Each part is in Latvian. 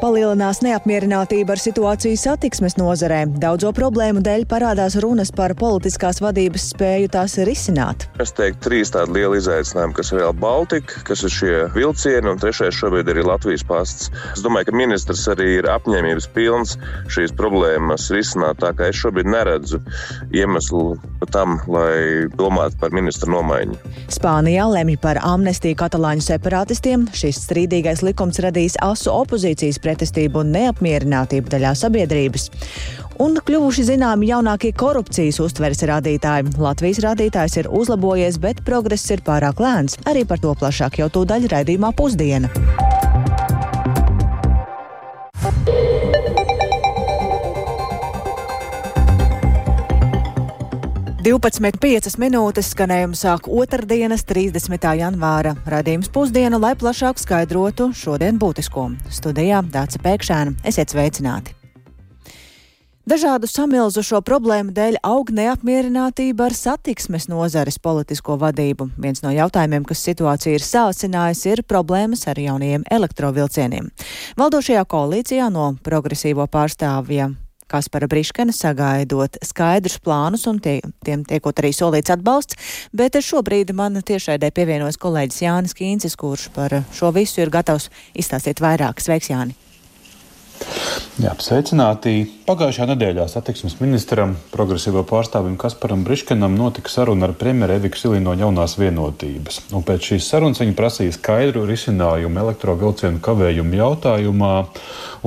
Palielinās neapmierinātība ar situāciju satiksmes nozarē. Daudzo problēmu dēļ parādās runas par politiskās vadības spēju tās risināt. Es teiktu, trīs tādi lieli izaicinājumi, kas ir Real Baltica, kas ir šie vilcieni, un trešais šobrīd ir Latvijas pasts. Es domāju, ka ministrs arī ir apņēmības pilns šīs problēmas risināt, tā kā es šobrīd neredzu iemeslu tam, lai domātu par ministra nomaiņu. Spānijā lemj par amnestiju katalāņu separātistiem. Šis strīdīgais likums radīs asu opozīcijas pretestību un neapmierinātību daļā sabiedrības. Un kļuvuši zināmi jaunākie korupcijas uztveres rādītāji. Latvijas rādītājs ir uzlabojies, bet progress ir pārāk lēns. Arī par to plašāk jau tūdaļ raidījumā pusdiena. 12,5 minūtes skanējumu sāk otrdienas, 30. janvāra radījums pusdiena, lai plašāk skaidrotu šodien būtisko. Studijā Dāca Pēkšēna. Esiet sveicināti! Dažādu samilzušo problēmu dēļ aug neapmierinātība ar satiksmes nozares politisko vadību. Viens no jautājumiem, kas situāciju ir sācinājis, ir problēmas ar jaunajiem elektrovilcieniem. Valdošajā koalīcijā no progresīvo pārstāvja Kaspara Briškena sagaidot skaidrus plānus un tie, tiem tiekot arī solīts atbalsts, bet šobrīd man tiešraidē pievienojas kolēģis Jānis Kīncis, kurš par šo visu ir gatavs izstāstīt vairāk. Sveiks, Jāni! Jā, sveicināti! Pagājušajā nedēļā satiksmes ministram, progresīvo pārstāvim Kasparam Briškenam notika saruna ar premjeru Eviku Silīnu no jaunās vienotības. Un pēc šīs sarunas viņi prasīja skaidru risinājumu elektrovilcienu kavējumu jautājumā.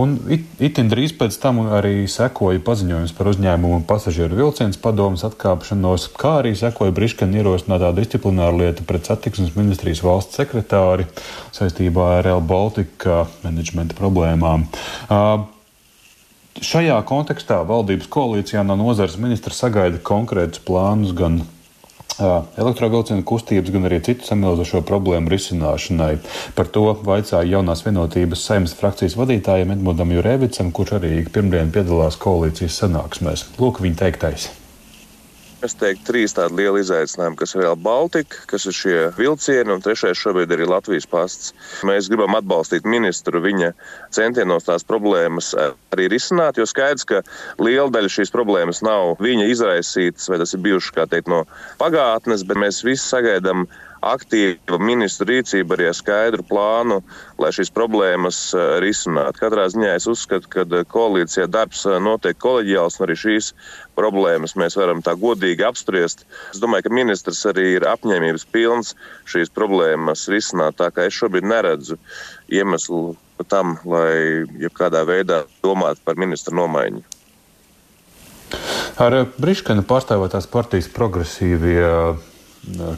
Un it, itin drīz pēc tam arī sekoja paziņojums par uzņēmumu pasažieru vilciens padomus atkāpšanos, kā arī sekoja Briškena ierosinātā disciplināra lieta pret satiksmes ministrijas valsts sekretāri saistībā ar Real Baltica menedžmenta problēmām. Uh, Šajā kontekstā valdības koalīcijā no nozares ministra sagaida konkrētus plānus gan elektrovilcienu kustības, gan arī citu samilzušo problēmu risināšanai. Par to vaicāja jaunās vienotības saimnes frakcijas vadītājiem Edmundam Jurevicam, kurš arī pirmdien piedalās koalīcijas sanāksmēs. Lūk, viņa teiktais. Es teiktu, trīs tādi lieli izaicinājumi, kas ir Real Baltica, kas ir šie vilcieni, un trešais šobrīd arī Latvijas pasts. Mēs gribam atbalstīt ministru viņa centienos tās problēmas arī risināt, jo skaidrs, ka liela daļa šīs problēmas nav viņa izraisītas, vai tas ir bijuši, kā teikt, no pagātnes, bet mēs visi sagaidām aktīva ministra rīcība arī ar skaidru plānu, lai šīs problēmas eh, risinātu. Katrā ziņā es uzskatu, ka eh, koalīcijā darbs eh, notiek koleģiāls, un arī šīs problēmas mēs varam tā godīgi apspriest. Es domāju, ka ministrs arī ir apņēmības pilns šīs problēmas risināt, tā kā es šobrīd neredzu iemeslu tam, lai jebkādā veidā domātu par ministra nomaiņu. Ar Briškana pārstāvētās partijas progresīvie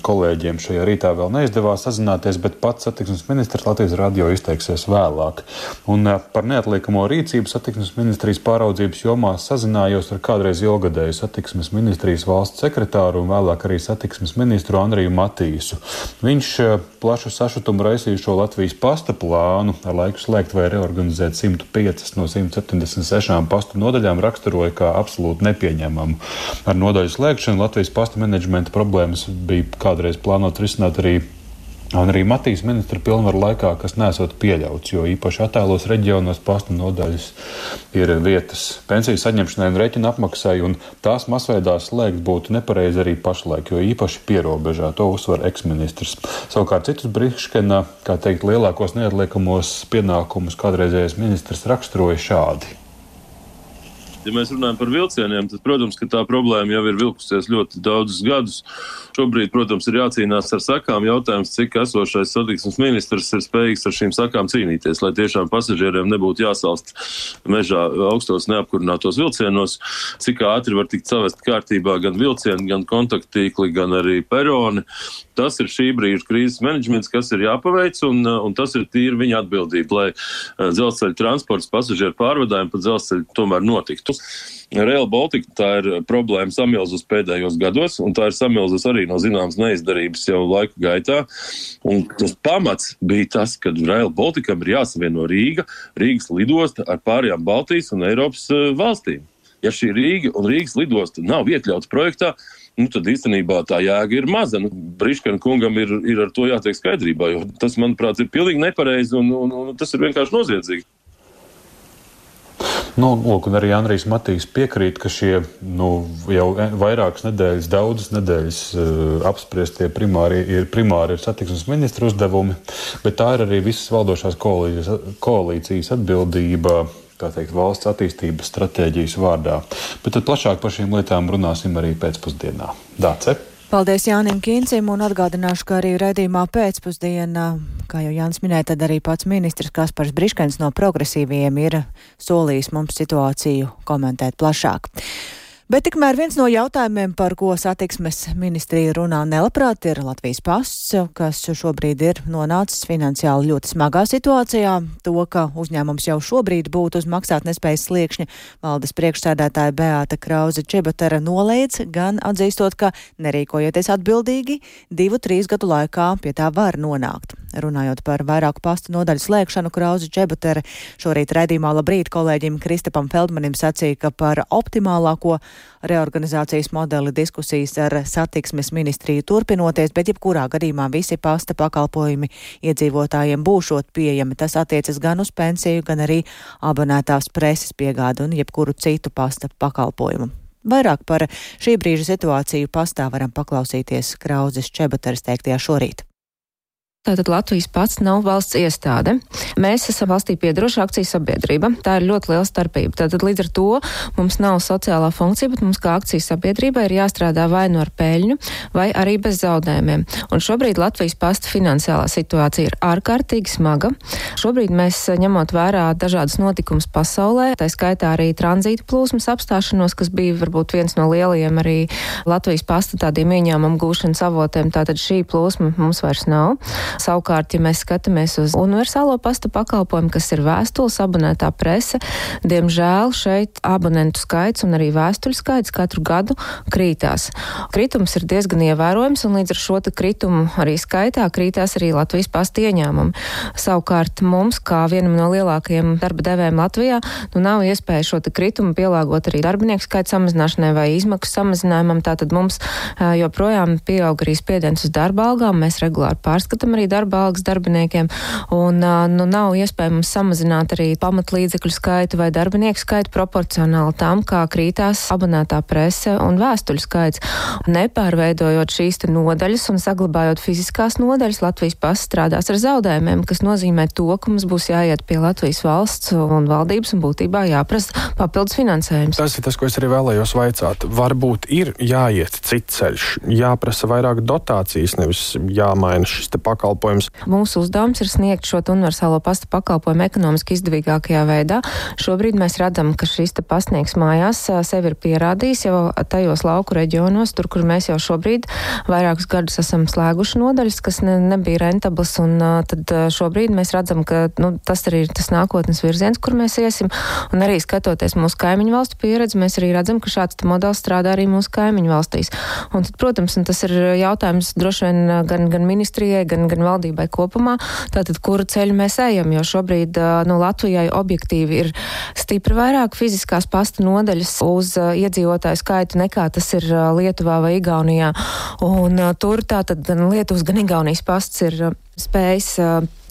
kolēģiem šajā rītā vēl neizdevās sazināties, bet pats satiksmes ministrs Latvijas radio izteiksies vēlāk. Un par neatliekamo rīcību satiksmes ministrijas pāraudzības jomā sazinājos ar kādreiz ilgadēju satiksmes ministrijas valsts sekretāru un vēlāk arī satiksmes ministru Andriju Matīsu. Viņš eh, plašu sašutumu raisījušo Latvijas pasta plānu ar laiku slēgt vai reorganizēt 105 no 176 pastu nodaļām raksturoja kā absolūti nepieņemamu. Ar nodaļu slēgšanu Latvijas pasta menedžmenta problēmas bija bija kādreiz plānot risināt arī Un arī Matīs ministra pilnvaru laikā, kas nesot pieļauts, jo īpaši attēlos reģionos pastu nodaļas ir vietas pensiju saņemšanai un reķinu apmaksai, un tās masveidā slēgt būtu nepareizi arī pašlaik, jo īpaši pierobežā to uzsver eksministrs. Savukārt citus Brīškena, kā teikt, lielākos neatliekamos pienākumus kādreizējais ministrs raksturoja šādi. Ja mēs runājam par vilcieniem, tad, protams, tā problēma jau ir vilkusies ļoti daudzus gadus. Šobrīd, protams, ir jācīnās ar sakām. Jautājums, cik esošais satiksmes ministrs ir spējīgs ar šīm sakām cīnīties, lai tiešām pasažieriem nebūtu jāsalst mežā augstos neapkurinātos vilcienos, cik ātri var tikt savest kārtībā gan vilcieni, gan kontaktīkli, gan arī peroni. Tas ir šī brīža krīzes menedžments, kas ir jāpaveic, un, un tas ir tīri viņa atbildība, lai eh, dzelzceļa transports, pasažieru pārvadājumi pa dzelzceļu tomēr notiktu. Real Baltica tā ir problēma samilzus pēdējos gados, un tā ir samilzus arī no zināmas neizdarības jau laika gaitā. Un tas pamats bija tas, ka Real Balticam ir jāsavieno Rīga, Rīgas lidosta ar pārējām Baltijas un Eiropas valstīm. Ja šī Rīga un Rīgas lidosta nav iekļauts projektā, nu, tad īstenībā tā jēga ir maza. Nu, Brīškana kungam ir, ir ar to jātiek skaidrībā, jo tas, manuprāt, ir pilnīgi nepareizi un, un, un tas ir vienkārši noziedzīgi. Nu, lūk, arī Andrijs Matīs piekrīt, ka šie nu, jau vairākas nedēļas, daudzas nedēļas uh, apspriestie primāri ir, primāri ir satiksmes ministra uzdevumi, bet tā ir arī visas valdošās koalīcijas, koalīcijas atbildība teikt, valsts attīstības stratēģijas vārdā. Bet tad plašāk par šīm lietām runāsim arī pēcpusdienā. Dāce! Paldies Jānim Kīncim un atgādināšu, ka arī raidījumā pēcpusdienā, kā jau Jānis minēja, tad arī pats ministrs Kaspars Briškens no progresīviem ir solījis mums situāciju komentēt plašāk. Bet tikmēr viens no jautājumiem, par ko satiksmes ministrija runā nelabprāt, ir Latvijas pasts, kas šobrīd ir nonācis finansiāli ļoti smagā situācijā. To, ka uzņēmums jau šobrīd būtu uz maksātnespējas sliekšņa, valdes priekšsēdētāja Beāta Krauze Čebatera noliedz, gan atzīstot, ka nerīkojoties atbildīgi, divu, trīs gadu laikā pie tā var nonākt. Runājot par vairāku pastu nodaļu slēgšanu, Krauze Čebatera šorīt redzīmā labrīt kolēģim Kristapam Feldmanim sacīja, ka par optimālāko reorganizācijas modeli diskusijas ar satiksmes ministriju turpinoties, bet jebkurā gadījumā visi pasta pakalpojumi iedzīvotājiem būšot pieejami. Tas attiecas gan uz pensiju, gan arī abonētās preses piegādu un jebkuru citu pasta pakalpojumu. Vairāk par šī brīža situāciju pastā varam paklausīties Krauzes Čebateres teiktajā šorīt. Tātad Latvijas pats nav valsts iestāde. Mēs esam valstī piedaroša akcijas sabiedrība. Tā ir ļoti liela starpība. Tātad līdz ar to mums nav sociālā funkcija, bet mums kā akcijas sabiedrībai ir jāstrādā vai no nu ar peļņu, vai arī bez zaudējumiem. Un šobrīd Latvijas pasta finansiālā situācija ir ārkārtīgi smaga. Šobrīd mēs ņemot vērā dažādas notikumus pasaulē, tā skaitā arī tranzīta plūsmas apstāšanos, kas bija varbūt viens no lielajiem arī Latvijas pasta tādiem ieņēmumu gūšanas avotiem. Tātad šī plūsma mums vairs nav. Savukārt, ja mēs skatāmies uz universālo pasta pakalpojumu, kas ir vēstules abonētā prese, diemžēl šeit abonentu skaits un arī vēstuļu skaits katru gadu krītās. Kritums ir diezgan ievērojams, un līdz ar šo kritumu arī skaitā krītās arī Latvijas pasta ieņēmumi. Savukārt mums, kā vienam no lielākajiem darba devējiem Latvijā, nu nav iespēja šo kritumu pielāgot arī darbinieku skaita samazināšanai vai izmaksu samazinājumam. Tātad mums joprojām pieaug arī spiediens uz darba algām. Mēs regulāri pārskatām arī arī darba algas darbiniekiem, un nu, nav iespējams samazināt arī pamatlīdzekļu skaitu vai darbinieku skaitu proporcionāli tam, kā krītās abonētā prese un vēstuļu skaits. Nepārveidojot šīs nodaļas un saglabājot fiziskās nodaļas, Latvijas pastrādās ar zaudējumiem, kas nozīmē to, ka mums būs jāiet pie Latvijas valsts un valdības un būtībā jāprasa papildus finansējums. Tas ir tas, ko es arī vēlējos vaicāt. Varbūt ir jāiet cits ceļš, jāprasa vairāk dotācijas, nevis jāmaina šis pakalpojums pakalpojums. Mūsu uzdevums ir sniegt šo universālo pasta pakalpojumu ekonomiski izdevīgākajā veidā. Šobrīd mēs redzam, ka šis pasniegs mājās sevi ir pierādījis jau tajos lauku reģionos, tur, kur mēs jau šobrīd vairākus gadus esam slēguši nodaļas, kas ne, nebija rentabls, un tad šobrīd mēs redzam, ka nu, tas arī ir tas nākotnes virziens, kur mēs iesim, un arī skatoties mūsu kaimiņu valstu pieredzi, mēs arī redzam, ka šāds modelis strādā arī mūsu kaimiņu valstīs. Un tad, protams, un tas ir jautājums droši vien gan, gan ministrijai, gan, gan valdībai kopumā, tātad kuru ceļu mēs ejam, jo šobrīd nu, Latvijai objektīvi ir stipri vairāk fiziskās pasta nodaļas uz iedzīvotāju skaitu nekā tas ir Lietuvā vai Igaunijā. Un tur tātad gan Lietuvas, gan Igaunijas pasts ir spējis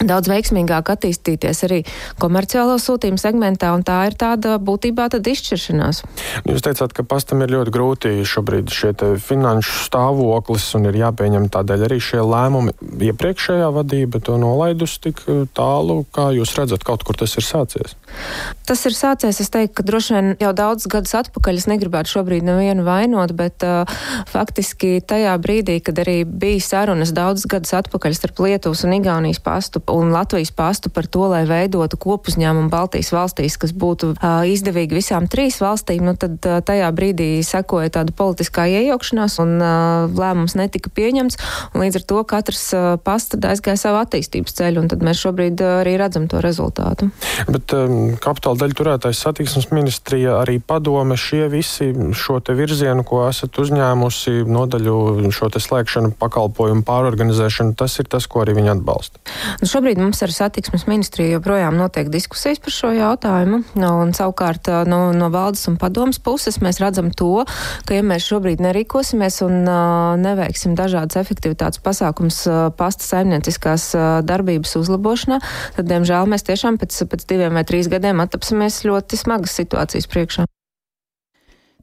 daudz veiksmīgāk attīstīties arī komerciālo sūtījumu segmentā, un tā ir tāda būtībā tad izšķiršanās. Jūs teicāt, ka pastam ir ļoti grūti šobrīd šie finanšu stāvoklis un ir jāpieņem tādēļ arī šie lēmumi. Iepriekšējā vadība to nolaidus tik tālu, kā jūs redzat, kaut kur tas ir sācies? Tas ir sācies, es teiktu, ka droši vien jau daudz gadus atpakaļ es negribētu šobrīd nevienu vainot, bet uh, faktiski tajā brīdī, kad arī bija sarunas daudz gadus atpakaļ starp Lietuvas un Igaunijas pastu un Latvijas pastu par to, lai veidotu kopuzņēmumu Baltijas valstīs, kas būtu uh, izdevīgi visām trīs valstīm, nu tad uh, tajā brīdī sekoja tāda politiskā iejaukšanās un uh, lēmums netika pieņemts, līdz ar to katrs uh, pasta aizgāja savu attīstības ceļu, un tad mēs šobrīd uh, arī redzam to rezultātu. Bet um, kapitāla daļu turētājs satiksmes ministrija arī padome šie visi šo te virzienu, ko esat uzņēmusi, nodaļu šo te slēgšanu, pakalpojumu pārorganizēšanu, tas ir tas, ko arī viņi viņa atbalsta? Nu, šobrīd mums ar satiksmes ministriju joprojām notiek diskusijas par šo jautājumu, nu, un savukārt no, no valdes un padomas puses mēs redzam to, ka ja mēs šobrīd nerīkosimies un uh, neveiksim dažādas efektivitātes pasākums uh, pasta saimnieciskās uh, darbības uzlabošanā, tad, diemžēl, mēs tiešām pēc, pēc diviem vai trīs gadiem attapsimies ļoti smagas situācijas priekšā.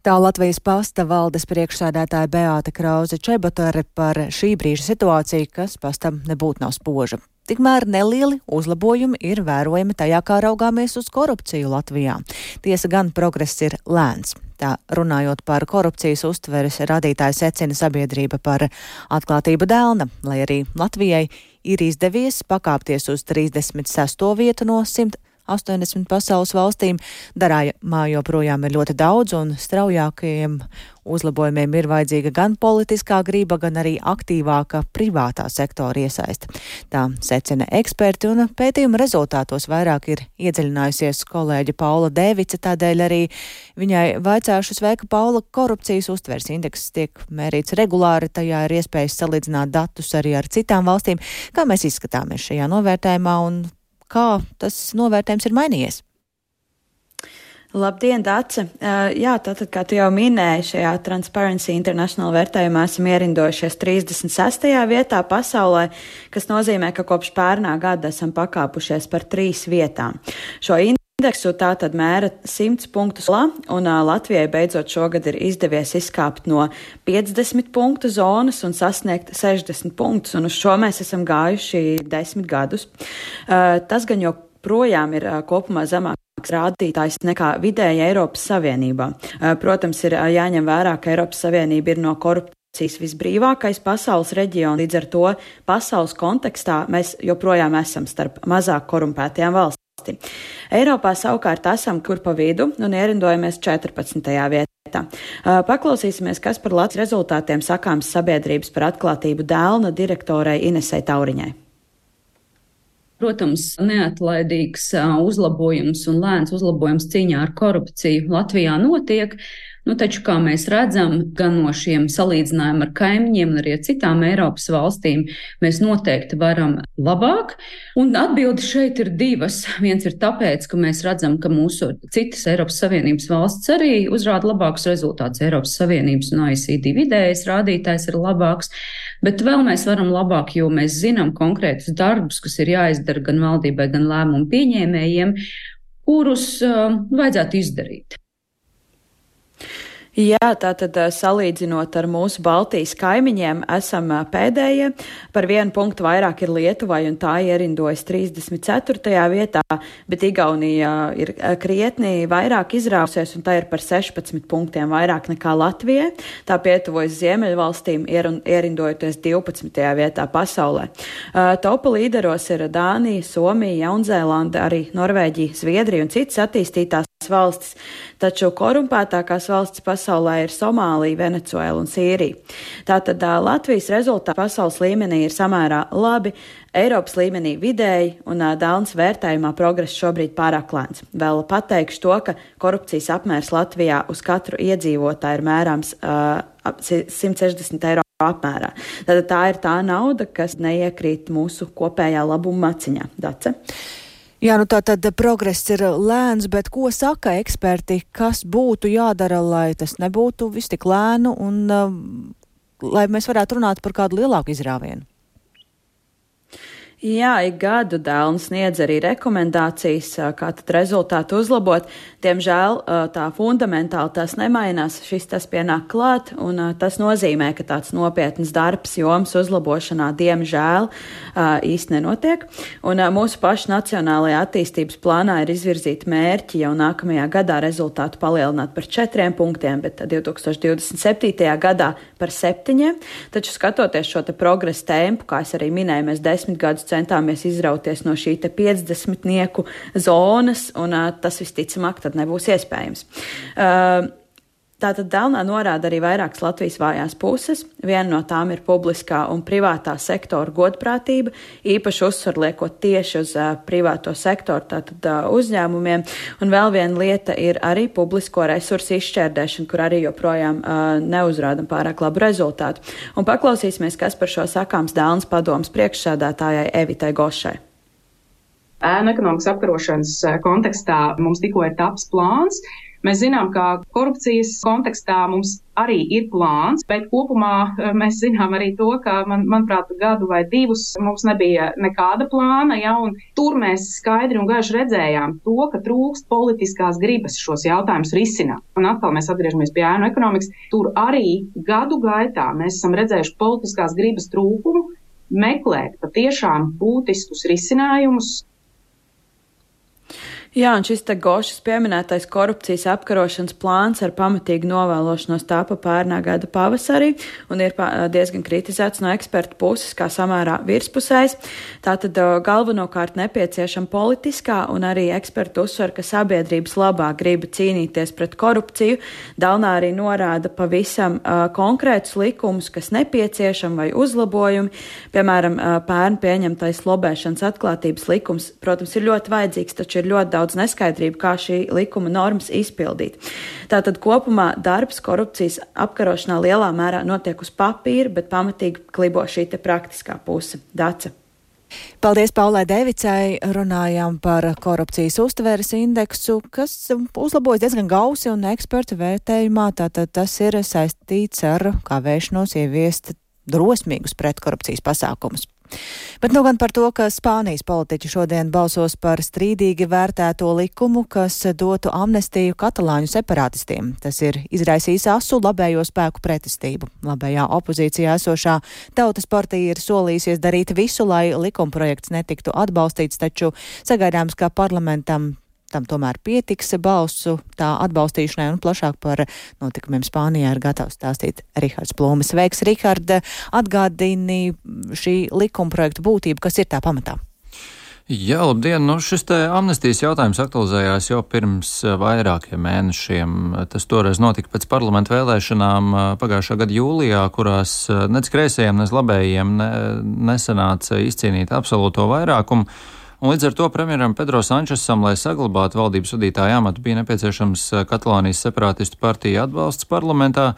Tā Latvijas pasta valdes priekšsēdētāja Beāta Krauze Čebatare par šī brīža situāciju, kas pastam nebūtu nav spoža. Tikmēr nelieli uzlabojumi ir vērojami tajā, kā raugāmies uz korupciju Latvijā. Tiesa gan progress ir lēns. Tā runājot par korupcijas uztveres radītāju secina sabiedrība par atklātību dēlna, lai arī Latvijai ir izdevies pakāpties uz 36. vietu no 100. 80 pasaules valstīm. Darājumā joprojām ir ļoti daudz, un straujākajiem uzlabojumiem ir vajadzīga gan politiskā grība, gan arī aktīvāka privātā sektora iesaista. Tā secina eksperti, un pētījuma rezultātos vairāk ir iedziļinājusies kolēģa Paula Dēvica, tādēļ arī viņai vaicāšu sveika Paula korupcijas uztvers indeks tiek mērīts regulāri, tajā ir iespējas salīdzināt datus arī ar citām valstīm. Kā mēs izskatāmies šajā novērtējumā un kā tas novērtējums ir mainījies? Labdien, Dāce! Uh, jā, tātad, kā tu jau minēji, šajā Transparency International vērtējumā esam ierindojušies 36. vietā pasaulē, kas nozīmē, ka kopš pērnā gada esam pakāpušies par trīs vietām. Šo Indeksu tā tad mēra 100 punktus, un Latvijai beidzot šogad ir izdevies izkāpt no 50 punktu zonas un sasniegt 60 punktus, un uz šo mēs esam gājuši desmit gadus. Tas gan joprojām ir kopumā zemāk rādītājs nekā vidēji Eiropas Savienībā. Protams, ir jāņem vērā, ka Eiropas Savienība ir no korupcijas visbrīvākais pasaules reģions, līdz ar to pasaules kontekstā mēs joprojām esam starp mazāk korumpētajām valstīm valsti. Eiropā savukārt esam kur pa vidu un ierindojamies 14. vietā. Paklausīsimies, kas par Latvijas rezultātiem sakāms sabiedrības par atklātību dēlna direktorai Inesai Tauriņai. Protams, neatlaidīgs uzlabojums un lēns uzlabojums cīņā ar korupciju Latvijā notiek. Nu, taču, kā mēs redzam, gan no šiem salīdzinājumiem ar kaimiņiem, gan arī ar citām Eiropas valstīm, mēs noteikti varam labāk. Un atbildi šeit ir divas. Viens ir tāpēc, ka mēs redzam, ka mūsu citas Eiropas Savienības valsts arī uzrāda labākus rezultātus. Eiropas Savienības un OECD vidējais rādītājs ir labāks. Bet vēl mēs varam labāk, jo mēs zinām konkrētus darbus, kas ir jāizdara gan valdībai, gan lēmumu pieņēmējiem, kurus uh, vajadzētu izdarīt. Jā, tātad salīdzinot ar mūsu Baltijas kaimiņiem, esam pēdējie. Par vienu punktu vairāk ir Lietuvai, un tā ierindojas 34. vietā, bet Igaunija ir krietni vairāk izrāvusies, un tā ir par 16 punktiem vairāk nekā Latvijai. Tā pietuvojas Ziemeļvalstīm, ierindojoties 12. vietā pasaulē. Topa līderos ir Dānija, Somija, Jaunzēlanda, arī Norvēģija, Zviedrija un citas attīstītās valstis, taču korumpētākās valstis pasaulē ir Somālija, Venecuēla un Sīrija. Tātad Latvijas rezultāti pasaules līmenī ir samērā labi, Eiropas līmenī vidēji un Dānas vērtējumā progress šobrīd pārāk lēns. Vēl pateikšu to, ka korupcijas apmērs Latvijā uz katru iedzīvotāju ir mērāms uh, 160 eiro apmērā. Tātad tā ir tā nauda, kas neiekrīt mūsu kopējā labuma maciņā. Dace? Jā, nu tā tad progress ir lēns, bet ko saka eksperti, kas būtu jādara, lai tas nebūtu viss tik lēnu un uh, lai mēs varētu runāt par kādu lielāku izrāvienu? Jā, ik gadu dēlni sniedz arī rekomendācijas, kā tad rezultātu uzlabot. Diemžēl tā fundamentāli tas nemainās, šis tas pienāk klāt, un tas nozīmē, ka tāds nopietns darbs joms uzlabošanā diemžēl īsti nenotiek. Un mūsu pašu nacionālajā attīstības plānā ir izvirzīti mērķi jau nākamajā gadā rezultātu palielināt par četriem punktiem, bet 2027. gadā par septiņiem. Taču skatoties šo te progresu tempu, kā es arī minēju, mēs desmit gadus centāmies izrauties no šī 50 nieku zonas, un tas visticamāk tad nebūs iespējams. Uh, Tātad Dēlnā norāda arī vairākas Latvijas vājās puses. Viena no tām ir publiskā un privātā sektora godprātība, īpaši uzsver liekot tieši uz uh, privāto sektoru, tātad uh, uzņēmumiem. Un vēl viena lieta ir arī publisko resursu izšķērdēšana, kur arī joprojām uh, neuzrādam pārāk labu rezultātu. Un paklausīsimies, kas par šo sakāms Dēlnas padomas priekšsēdētājai Evitai Gošai. Ēnu ekonomikas apkarošanas kontekstā mums tikko ir taps plāns, Mēs zinām, ka korupcijas kontekstā mums arī ir plāns, bet kopumā eh, mēs zinām arī to, ka, man, manuprāt, gadu vai divus mums nebija nekāda plāna, ja, un tur mēs skaidri un gaiši redzējām to, ka trūkst politiskās gribas šos jautājumus risināt. Un atkal mēs atgriežamies pie ēnu ekonomikas. Tur arī gadu gaitā mēs esam redzējuši politiskās gribas trūkumu meklēt patiešām būtiskus risinājumus, Jā, un šis te Gošas pieminētais korupcijas apkarošanas plāns ar pamatīgu novēlošanos tāpa pērnā gada pavasarī un ir diezgan kritizēts no ekspertu puses kā samērā virspusējs. Tātad galvenokārt nepieciešama politiskā un arī ekspertu uzsver, ka sabiedrības labā griba cīnīties pret korupciju. Dalnā arī norāda pavisam uh, konkrētus likumus, kas nepieciešami vai uzlabojumi. Piemēram, uh, pērn pieņemtais lobēšanas atklātības likums, protams, ir ļoti vajadzīgs, taču ir ļoti daudz daudz neskaidrību, kā šī likuma normas izpildīt. Tātad kopumā darbs korupcijas apkarošanā lielā mērā notiek uz papīra, bet pamatīgi klibo šī praktiskā puse. Daca. Paldies Paulai Devicai. Runājām par korupcijas uztveres indeksu, kas uzlabojas diezgan gausi un ekspertu vērtējumā. Tātad tas ir saistīts ar kavēšanos ieviest drosmīgus pretkorupcijas pasākumus. Bet nu gan par to, ka Spānijas politiķi šodien balsos par strīdīgi vērtēto likumu, kas dotu amnestiju katalāņu separatistiem. Tas ir izraisījis asu labējo spēku pretestību. Labējā opozīcijā esošā Tautas partija ir solījusies darīt visu, lai likumprojekts netiktu atbalstīts, taču sagaidāms, ka parlamentam tam tomēr pietiks balsu tā atbalstīšanai un plašāk par notikumiem Spānijā ir gatavs stāstīt Rihards Plūmis. Veiks, Rihard, atgādini šī likumprojekta būtību, kas ir tā pamatā. Jā, labdien! Nu, šis amnestijas jautājums aktualizējās jau pirms eh, vairākiem mēnešiem. Tas toreiz notika pēc parlamentu vēlēšanām eh, pagājušā gada jūlijā, kurās eh, nec kreisajiem, nec labējiem ne, nesanāca izcīnīt absolūto vairākumu. Un līdz ar to premjeram Pedro Sančesam, lai saglabātu valdības vadītāju amatu, bija nepieciešams eh, Katalānijas separātistu partija atbalsts parlamentā.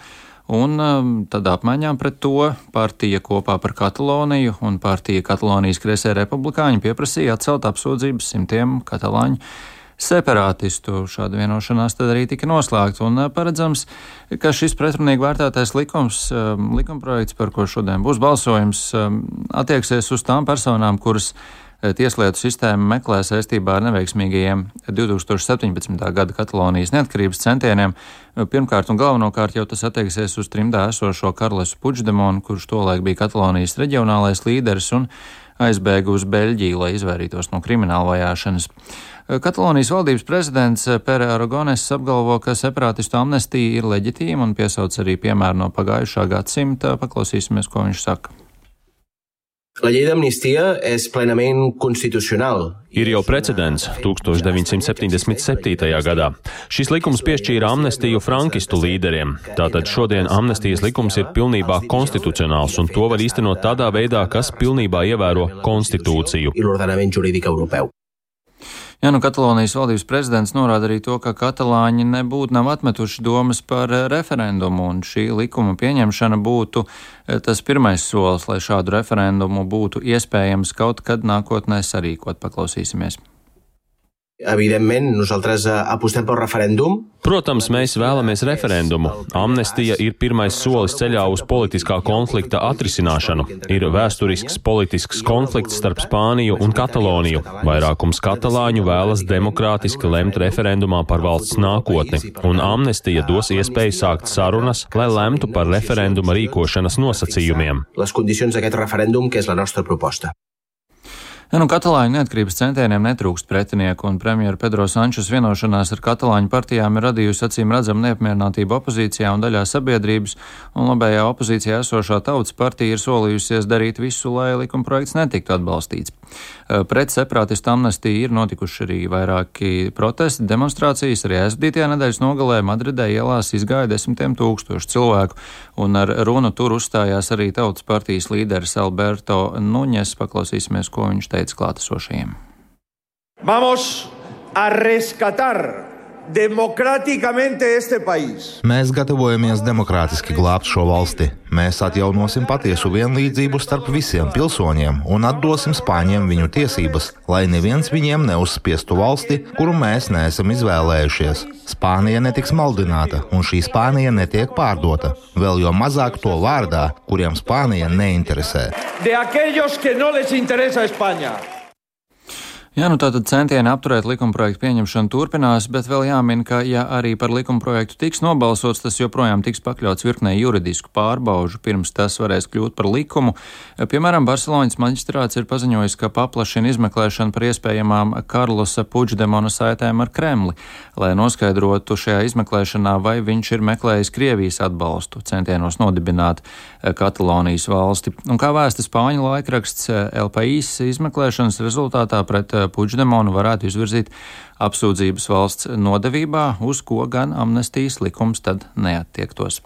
Un um, tad apmaiņā pret to partija kopā par Kataloniju un partija Katalonijas kreisē republikāņi pieprasīja atcelt apsūdzības simtiem katalāņu separātistu. Šāda vienošanās tad arī tika noslēgta. Un uh, paredzams, ka šis pretrunīgi vērtētais likums, um, likumprojekts, par ko šodien būs balsojums, um, attieksies uz tām personām, kuras Tieslietu sistēma meklē saistībā ar neveiksmīgajiem 2017. gada Katalonijas neatkarības centieniem. Pirmkārt un galvenokārt jau tas attieksies uz trimdā esošo Karlesu Puģdemonu, kurš tolaik bija Katalonijas reģionālais līderis un aizbēga uz Beļģiju, lai izvairītos no krimināla vajāšanas. Katalonijas valdības prezidents Pere Aragones apgalvo, ka separātistu amnestija ir leģitīma un piesauc arī piemēru no pagājušā gadsimta. Paklausīsimies, ko viņš saka. La llei d'amnistia és plenament constitucional. Ir jau precedents 1977. gadā. Šis likums piešķīra amnestiju frankistu līderiem. Tātad šodien amnestijas likums ir pilnībā konstitucionāls, un to var īstenot tādā veidā, kas pilnībā ievēro konstitūciju. Jā, nu Katalonijas valdības prezidents norāda arī to, ka katalāņi nebūtu nav atmetuši domas par eh, referendumu, un šī likuma pieņemšana būtu eh, tas pirmais solis, lai šādu referendumu būtu iespējams kaut kad nākotnē sarīkot. Paklausīsimies! Evidentment, nosaltres eh, apostem pel referèndum. Protams, mēs vēlamies referendumu. Amnestija ir pirmais solis ceļā uz politiskā konflikta atrisināšanu. Ir vēsturisks politisks konflikts starp Spāniju un Kataloniju. Vairākums katalāņu vēlas demokrātiski lemt referendumā par valsts nākotni, un amnestija dos iespēju sākt sarunas, lai lemtu par referenduma rīkošanas nosacījumiem. Les condicions d'aquest referèndum, que és la nostra proposta. Ja, nu, Katalāņu neatkarības centieniem netrūkst pretinieku, un premjera Pedro Sančes vienošanās ar Katalāņu partijām ir radījusi acīm redzamu neapmierinātību opozīcijā un daļā sabiedrības, un labējā opozīcijā esošā tautas partija ir solījusies darīt visu, lai likumprojekts netiktu atbalstīts. Pret separātistu amnestiju ir notikuši arī vairāki protesti, demonstrācijas. Arī aizvadītajā nedēļas nogalē Madridē ielās izgāja desmitiem tūkstošu cilvēku, un ar runu tur uzstājās arī Tautas partijas līderis Alberto Nuņes. Paklausīsimies, ko viņš teica klātesošajiem. Vamos a rescatar Mēs gatavojamies demokrātiski glābt šo valsti. Mēs atjaunosim patiesu vienlīdzību starp visiem pilsoņiem un atdosim spāņiem viņu tiesības, lai neviens viņiem neuzspiestu valsti, kuru mēs neesam izvēlējušies. Spānija netiks maldināta, un šī Spānija netiek pārdota. Vēl jo mazāk to vārdā, kuriem Spānija neinteresē. De aquellos que no les interesa España. Jā, nu tātad centieni apturēt likumprojektu pieņemšanu turpinās, bet vēl jāmin, ka ja arī par likumprojektu tiks nobalsots, tas joprojām tiks pakļauts virknē juridisku pārbaužu, pirms tas varēs kļūt par likumu. Piemēram, Barcelonas maģistrāts ir paziņojis, ka paplašina izmeklēšanu par iespējamām Karlosa Puģdemona saitēm ar Kremli, lai noskaidrotu šajā izmeklēšanā, vai viņš ir meklējis Krievijas atbalstu centienos nodibināt Katalonijas valsti. Un kā vēsta Spāņu laikraksts LPIs izmeklēšanas rezultātā pret Puģdemonu varētu izvirzīt apsūdzības valsts nodevībā, uz ko gan amnestijas likums tad neattiektos.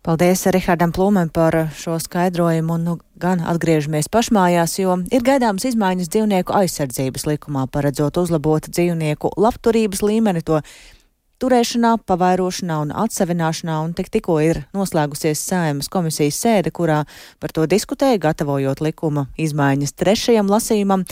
Paldies Rihardam Plūmēm par šo skaidrojumu, un nu, gan atgriežamies pašmājās, jo ir gaidāmas izmaiņas dzīvnieku aizsardzības likumā, paredzot uzlabot dzīvnieku labturības līmeni, to turēšanā, pavairošanā un atsevināšanā, un tik tikko ir noslēgusies sēmas komisijas sēde, kurā par to diskutēja, gatavojot likuma izmaiņas trešajam lasījumam.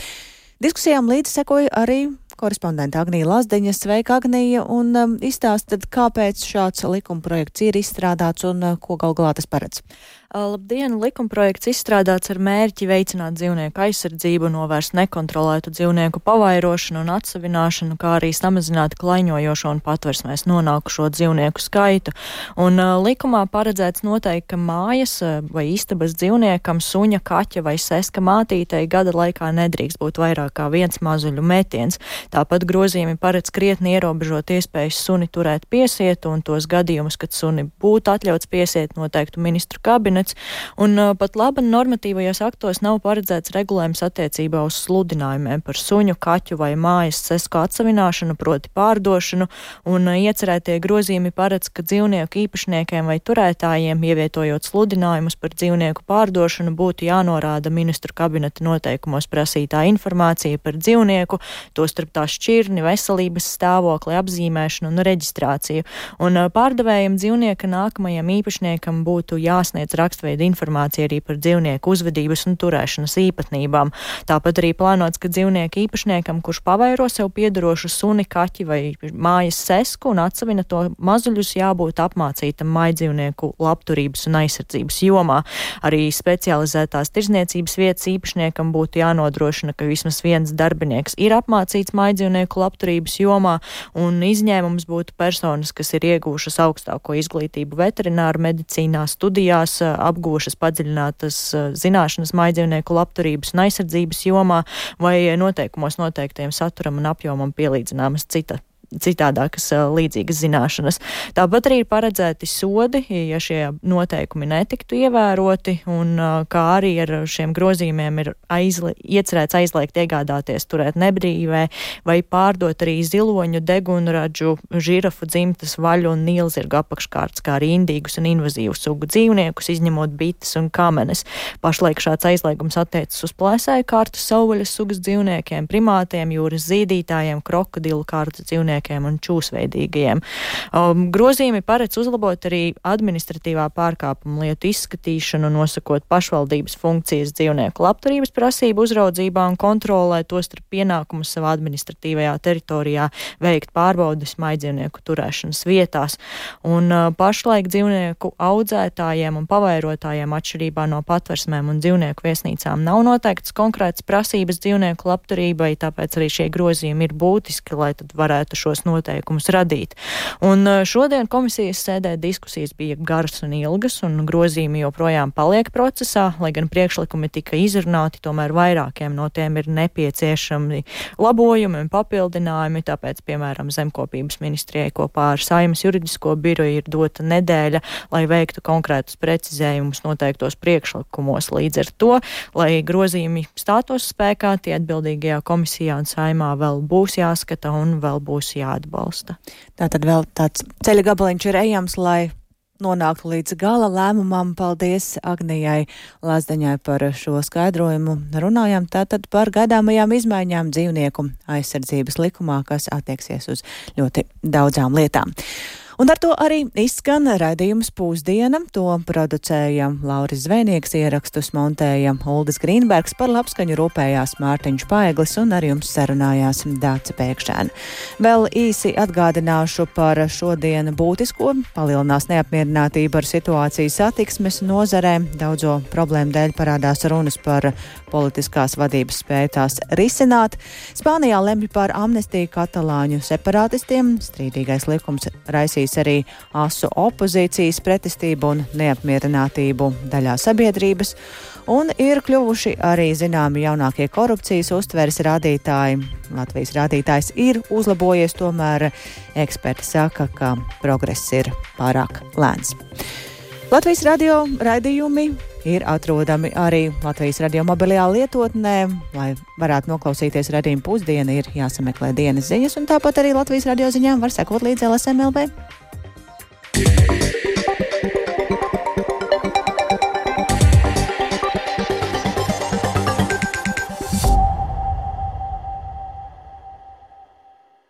Diskusijām līdzi sekoja arī korespondenta Agnija Lazdeņa. Sveika, Agnija, un um, izstāstiet, kāpēc šāds likuma projekts ir izstrādāts un uh, ko gal galā tas paredz. Labdien! Likumprojekts izstrādāts ar mērķi veicināt dzīvnieku aizsardzību, novērst nekontrolētu dzīvnieku pavairošanu un atsevināšanu, kā arī samazināt klaiņojošo un patversmēs nonākušo dzīvnieku skaitu. Un uh, likumā paredzēts noteikti, ka mājas vai istabas dzīvniekam suņa, kaķa vai seska mātītei gada laikā nedrīkst būt vairāk kā viens mazuļu metiens. Tāpat grozījumi paredz krietni ierobežot iespējas suni turēt piesietu un tos gadījumus, kad suni būtu atļauts piesiet noteiktu ministru kabinetu kabinets, un uh, pat labi normatīvajos aktos nav paredzēts regulējums attiecībā uz sludinājumiem par suņu, kaķu vai mājas sesku atsavināšanu, proti pārdošanu, un uh, iecerētie grozījumi paredz, ka dzīvnieku īpašniekiem vai turētājiem, ievietojot sludinājumus par dzīvnieku pārdošanu, būtu jānorāda ministru kabineta noteikumos prasītā informācija par dzīvnieku, tostarp tā šķirni, veselības stāvokli, apzīmēšanu un reģistrāciju. Un uh, pārdevējiem dzīvnieka nākamajam īpašniekam būtu jāsniedz raksts rakstveida informācija arī par dzīvnieku uzvedības un turēšanas īpatnībām. Tāpat arī plānots, ka dzīvnieku īpašniekam, kurš pavairo sev piedarošu suni, kaķi vai mājas sesku un atsavina to mazuļus, jābūt apmācītam maidzīvnieku labturības un aizsardzības jomā. Arī specializētās tirzniecības vietas īpašniekam būtu jānodrošina, ka vismaz viens darbinieks ir apmācīts maidzīvnieku labturības jomā, un izņēmums būtu personas, kas ir iegūšas augstāko izglītību veterināru medicīnā, studijās, apgūšas padziļinātas eh, zināšanas maidzīvnieku labturības un aizsardzības jomā vai noteikumos noteiktiem saturam un apjomam pielīdzināmas cita citādākas līdzīgas zināšanas. Tāpat arī ir paredzēti sodi, ja šie noteikumi netiktu ievēroti, un kā arī ar šiem grozījumiem ir aizli, iecerēts aizliegt iegādāties, turēt nebrīvē vai pārdot arī ziloņu, degunraģu, žirafu dzimtas, vaļu un nīlzirgu apakškārts, kā arī indīgus un invazīvu sugu dzīvniekus, izņemot bites un kamenes. Pašlaik šāds aizliegums attiecas uz plēsēju kārtu savvaļas sugas dzīvniekiem, primātiem, jūras zīdītājiem, krokodilu kārtu dzīvniekiem dzīvniekiem un čūsveidīgajiem. Um, grozījumi paredz uzlabot arī administratīvā pārkāpuma lietu izskatīšanu, nosakot pašvaldības funkcijas dzīvnieku labturības prasību uzraudzībā un kontrolē, tostarp pienākumus savā administratīvajā teritorijā veikt pārbaudas maidzīvnieku turēšanas vietās. Un uh, pašlaik dzīvnieku audzētājiem un pavairotājiem atšķirībā no patversmēm un dzīvnieku viesnīcām nav noteikts konkrēts prasības dzīvnieku labturībai, tāpēc arī šie grozījumi ir būtiski, lai tad varētu šo šos noteikumus radīt. Un šodien komisijas sēdē diskusijas bija garas un ilgas, un grozījumi joprojām paliek procesā, lai gan priekšlikumi tika izrunāti, tomēr vairākiem no tiem ir nepieciešami labojumi un papildinājumi, tāpēc, piemēram, zemkopības ministrijai kopā ar Saimas juridisko biroju ir dota nedēļa, lai veiktu konkrētus precizējumus noteiktos priekšlikumos. Līdz ar to, lai grozījumi stātos spēkā, tie atbildīgajā komisijā un saimā vēl būs jāskata un vēl būs jāatbalsta. Tā tad vēl tāds ceļa gabaliņš ir ejams, lai nonāktu līdz gala lēmumam. Paldies Agnijai Lazdeņai par šo skaidrojumu. Runājam tātad par gaidāmajām izmaiņām dzīvnieku aizsardzības likumā, kas attieksies uz ļoti daudzām lietām. Un ar to arī izskan raidījums Pūsdiena. To producēja Lauris Zvēnieks, ierakstus montēja Uldis Grīnbergs, par labskaņu rūpējās Mārtiņš Paeglis un ar jums sarunājās Dāca Pēkšēna. Vēl īsi atgādināšu par šodien būtisko. Palielinās neapmierinātība ar situāciju satiksmes nozarē. Daudzo problēmu dēļ parādās runas par politiskās vadības spēju tās risināt. Spānijā lemj par amnestiju katalāņu separātistiem. Strīdīgais likums raisīs izraisījis arī asu opozīcijas pretestību un neapmierinātību daļā sabiedrības, un ir kļuvuši arī zināmi jaunākie korupcijas uztveres rādītāji. Latvijas rādītājs ir uzlabojies, tomēr eksperti saka, ka progress ir pārāk lēns. Latvijas radio raidījumi ir atrodami arī Latvijas radio mobilajā lietotnē. Lai varētu noklausīties radījuma pusdienu, ir jāsameklē dienas ziņas, un tāpat arī Latvijas radio ziņām var sekot līdzi LSMLV. Yeah.